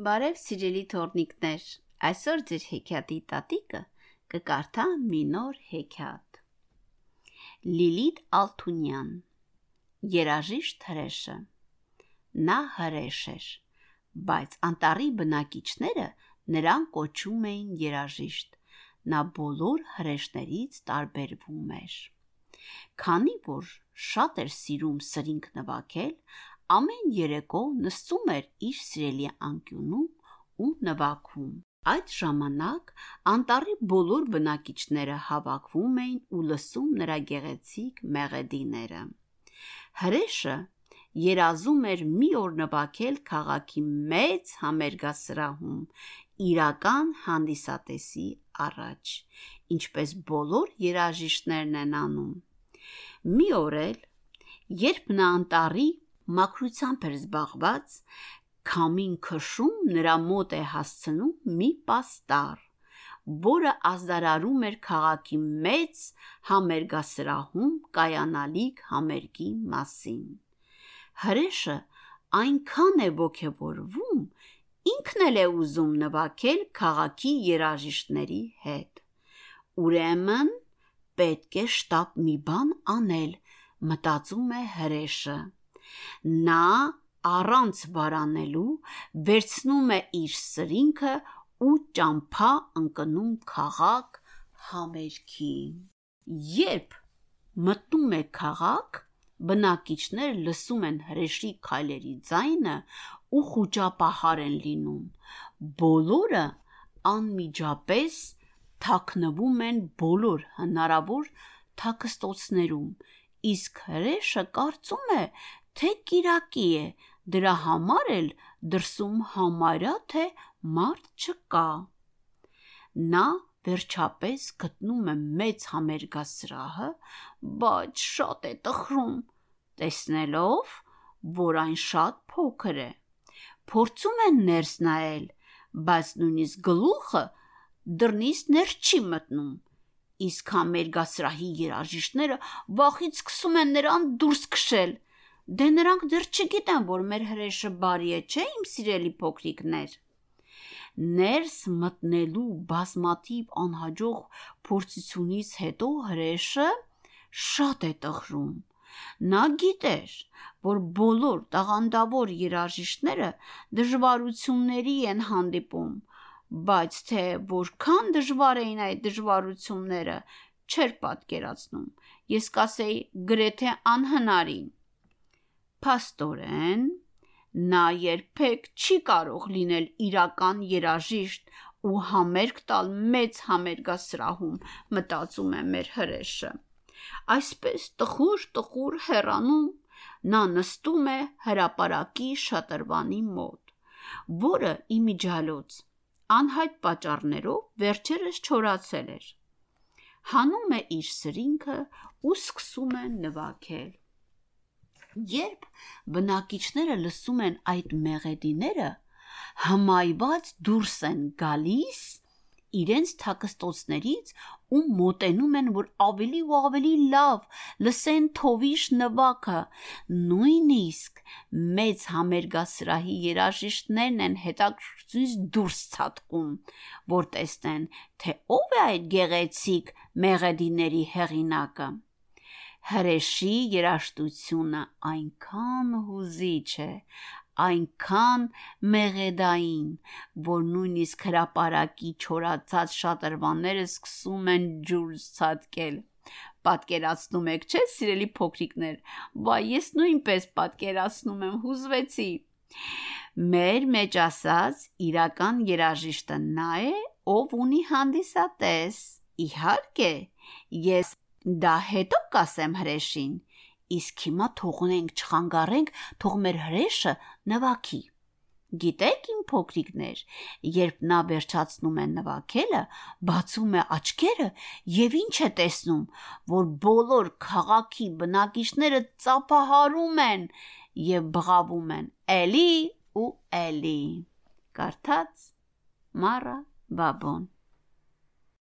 Բարև սիրելի թորնիկներ, այսօր ձեր հեքիաթի տատիկը կկարդա մի նոր հեքիաթ։ Լիլիթ Ալթունյան Երաժիշտ հրեշը Նա հրեշ էր, բայց անտարի բնակիչները նրան կոչում էին երաժիշտ։ Նա բոլոր հրեշներից տարբերվում էր։ Քանի որ շատ էր սիրում սրինգ նվագել, ամեն երեկո նստում էր իր սիրելի անկյունում ու նվագում։ Այդ ժամանակ անտառի բոլոր բնակիչները հավաքվում էին ու լսում նրա գեղեցիկ մեղեդիները։ Հրեշը երազում էր մի օր նվագել քաղաքի մեծ համերգասրահում իրական հանդիսատեսի առաջ, ինչպես բոլոր երաժիշտներն են անում։ Մի օր էլ, երբ նա անտառի մաքրությամբ էր զբաղված, քամին քշում նրա մոտ է հասցնում մի պաստառ, որը ազդարարում էր քաղաքի մեծ համերգասրահում կայանալիք համերգի մասին։ Հրեշը այնքան է ոգևորվում, ինքն էլ է ուզում նվագել քաղաքի երաժիշտների հետ։ Ուրեմն պետք է շտապ մի բան անել, մտածում է հրեշը։ Նա առանց վարանելու վերցնում է իր սրինքը ու ճամփա ընկնում քաղաք համերգի։ Երբ մտնում է քաղաք, բնակիչները լսում են հրեշի քայլերի ձայնը ու խուճապահար են լինում։ Բոլորը անմիջապես թաքնվում են բոլոր հնարավոր թաքստոցներում, իսկ հրեշը կարծում է, թե կիրակի է, դրա համար էլ դրսում համարյա թե մարդ չկա։ Նա վերջապես գտնում է մեծ համերգասրահը, բայց շատ է տխրում, տեսնելով, որ այն շատ փոքր է։ Փորձում է ներս նայել, բայց նույնիսկ գլուխը դռնից ներս չի մտնում։ Իսկ համերգասրահի երաժիշտները վախից սկսում են նրան դուրս քշել։ Դե նրանք դեռ չգիտեն, որ մեր հրեշը բարի է, չէ՞ իմ սիրելի փոքրիկներ։ Ներս մտնելու բազմաթիվ անհաջող փորձությունից հետո հրեշը շատ է տխրում։ Նա գիտեր, որ բոլոր տաղանդավոր երաժիշտները դժվարությունների են հանդիպում, բայց թե որքան դժվար էին այդ դժվարությունները, չէր պատկերացնում։ Ես կասեի գրեթե անհնարին։ Փաստորեն, նա երբեք չի կարող լինել իրական երաժիշտ ու համերգ տալ մեծ համերգասրահում, մտածում է մեր հրեշը։ Այսպես տխուր-տխուր հեռանում նա նստում է հրապարակի շատրվանի մոտ, որը իմիջիալոց անհայտ պատճառներով վերջերս չորացել էր։ Հանում է իր սրինքը ու սկսում է նվագել։ Երբ բնակիչները լսում են այդ մեղեդիները, հմայված դուրս են գալիս իրենց թաքստոցներից ու մոտենում են, որ ավելի ու ավելի լավ լսեն թովիշ նվագը։ Նույնիսկ մեծ համերգասրահի երաժիշտներն են հետաքրքրից դուրս ցածկում, որ տեսնեն, թե ով է այդ գեղեցիկ մեղեդիների հեղինակը։ Հրեշի երաշտությունը այնքան հուզիչ է, այնքան մեղեդային, որ նույնիսկ հրապարակի չորացած շատրվանները սկսում են ջուր ցածկել։ Պատկերացնում եք, չէ՞, սիրելի փոքրիկներ, բա ես նույնպես պատկերացնում եմ, հուզվեցի։ Մեր մեջ ասած իրական երաժիշտը նա է, ով ունի հանդիսատես։ Իհարկե, ես դա հետո կասեմ հրեշին, իսկ հիմա թողնենք չխանգարենք, թող մեր հրեշը նվագի։ Գիտեք իմ փոքրիկներ, երբ նա վերջացնում է նվագելը, բացում է աչքերը եւ ինչ է տեսնում, որ բոլոր քաղաքի բնակիչները ծափահարում են եւ բղավում են. «Էլի ու էլի»։ Կարդաց Մարա Բաբոն